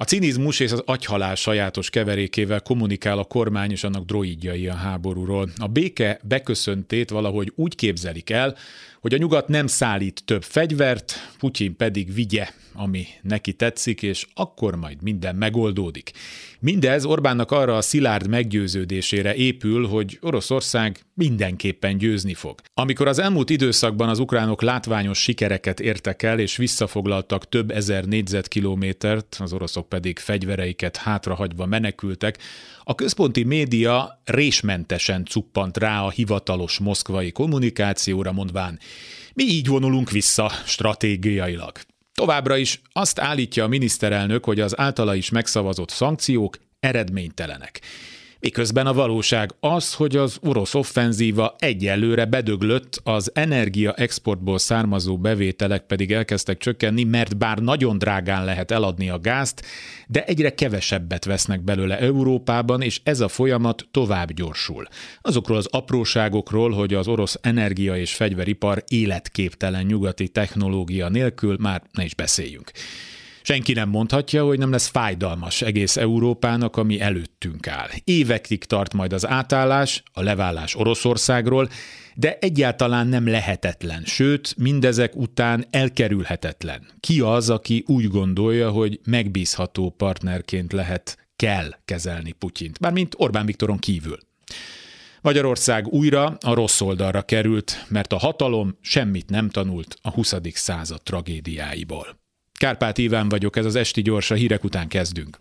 A cinizmus és az agyhalál sajátos keverékével kommunikál a kormány és annak droidjai a háborúról. A béke beköszöntét valahogy úgy képzelik el, hogy a nyugat nem szállít több fegyvert, Putyin pedig vigye, ami neki tetszik, és akkor majd minden megoldódik. Mindez Orbánnak arra a szilárd meggyőződésére épül, hogy Oroszország mindenképpen győzni fog. Amikor az elmúlt időszakban az ukránok látványos sikereket értek el, és visszafoglaltak több ezer négyzetkilométert, az oroszok pedig fegyvereiket hátrahagyva menekültek, a központi média résmentesen cuppant rá a hivatalos moszkvai kommunikációra, mondván, mi így vonulunk vissza stratégiailag. Továbbra is azt állítja a miniszterelnök, hogy az általa is megszavazott szankciók eredménytelenek. Miközben a valóság az, hogy az orosz offenzíva egyelőre bedöglött, az energia exportból származó bevételek pedig elkezdtek csökkenni, mert bár nagyon drágán lehet eladni a gázt, de egyre kevesebbet vesznek belőle Európában, és ez a folyamat tovább gyorsul. Azokról az apróságokról, hogy az orosz energia és fegyveripar életképtelen nyugati technológia nélkül már ne is beszéljünk. Senki nem mondhatja, hogy nem lesz fájdalmas egész Európának, ami előttünk áll. Évekig tart majd az átállás, a leválás Oroszországról, de egyáltalán nem lehetetlen, sőt, mindezek után elkerülhetetlen. Ki az, aki úgy gondolja, hogy megbízható partnerként lehet, kell kezelni Putyint, mármint Orbán Viktoron kívül. Magyarország újra a rossz oldalra került, mert a hatalom semmit nem tanult a 20. század tragédiáiból. Kárpát Iván vagyok, ez az Esti Gyors, a hírek után kezdünk.